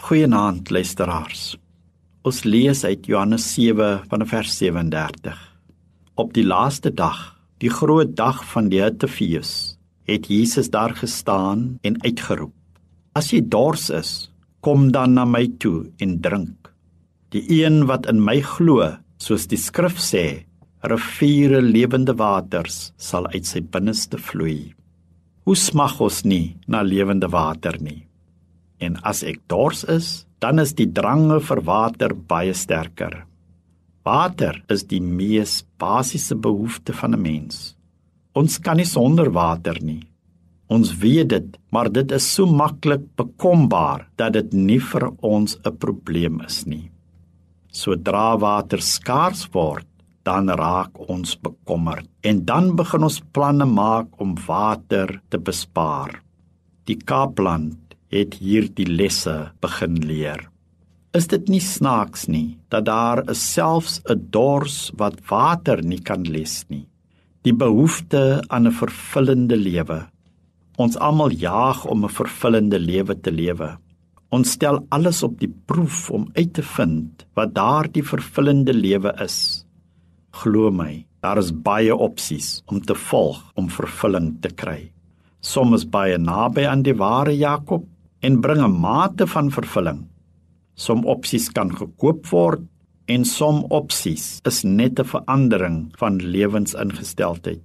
Goeienaand luisteraars. Ons lees uit Johannes 7 van vers 37. Op die laaste dag, die groot dag van die Hittefees, het Jesus daar gestaan en uitgeroep: As jy dors is, kom dan na my toe en drink. Die een wat in my glo, soos die skrif sê, riviere lewende waters sal uit sy binneste vloei. Hoe smag ons nie na lewende water nie? En as ek dors is, dan is die drange vir water baie sterker. Water is die mees basiese behoefte van 'n mens. Ons kan nie sonder water nie. Ons weet dit, maar dit is so maklik bekombaar dat dit nie vir ons 'n probleem is nie. Sodra water skaars word, dan raak ons bekommerd en dan begin ons planne maak om water te bespaar. Die Kaapland het hierdie lesse begin leer. Is dit nie snaaks nie dat daar is selfs 'n dors wat water nie kan les nie. Die behoefte aan 'n vervullende lewe. Ons almal jaag om 'n vervullende lewe te lewe. Ons stel alles op die proef om uit te vind wat daardie vervullende lewe is. Glo my, daar is baie opsies om te volg om vervulling te kry. Soms baie naby aan die ware Jakob, en bring 'n mate van vervulling. Som opsies kan gekoop word en som opsies is net 'n verandering van lewensingesteldheid.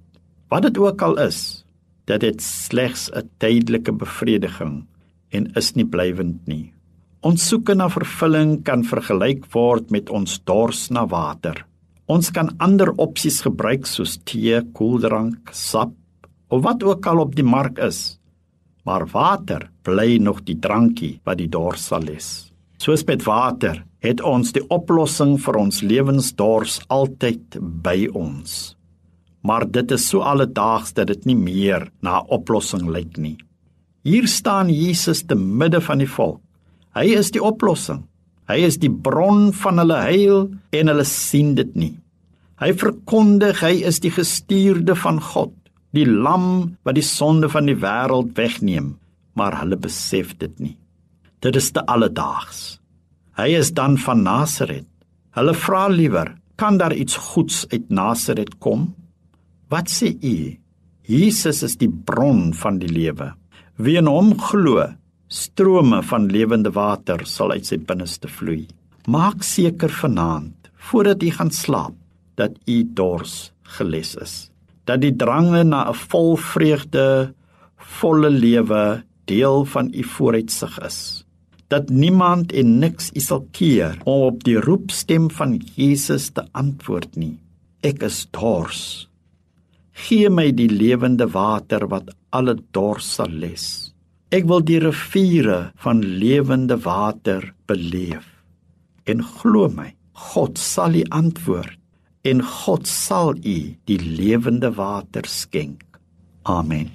Wat dit ook al is, dit slegs 'n tydelike bevrediging en is nie blywend nie. Ons soeke na vervulling kan vergelyk word met ons dors na water. Ons kan ander opsies gebruik soos tee, koeldrank, sap of wat ook al op die mark is maar water bly nog die drankie wat die dors sal les. Soos met water het ons die oplossing vir ons lewensdors altyd by ons. Maar dit is so alledaags dat dit nie meer na 'n oplossing lyk nie. Hier staan Jesus te midde van die volk. Hy is die oplossing. Hy is die bron van hulle heil en hulle sien dit nie. Hy verkondig hy is die gestuurde van God die lam wat die sonde van die wêreld wegneem, maar hulle besef dit nie. Dit is te alledaags. Hy is dan van Nasaret. Hulle vra liewer, kan daar iets goeds uit Nasaret kom? Wat sê u? Jesus is die bron van die lewe. Wie in hom glo, strome van lewende water sal uit sy binneste vloei. Maak seker vanaand, voordat u gaan slaap, dat u dors geles is dat die drange na 'n vol vreugde, volle lewe deel van u vooruitsig is. Dat niemand en niks u sal keer om op die roepstem van Jesus te antwoord nie. Ek is dors. Gee my die lewende water wat alle dors sal les. Ek wil die riviere van lewende water beleef. En glo my, God sal u antwoord en God sal u die lewende water skenk. Amen.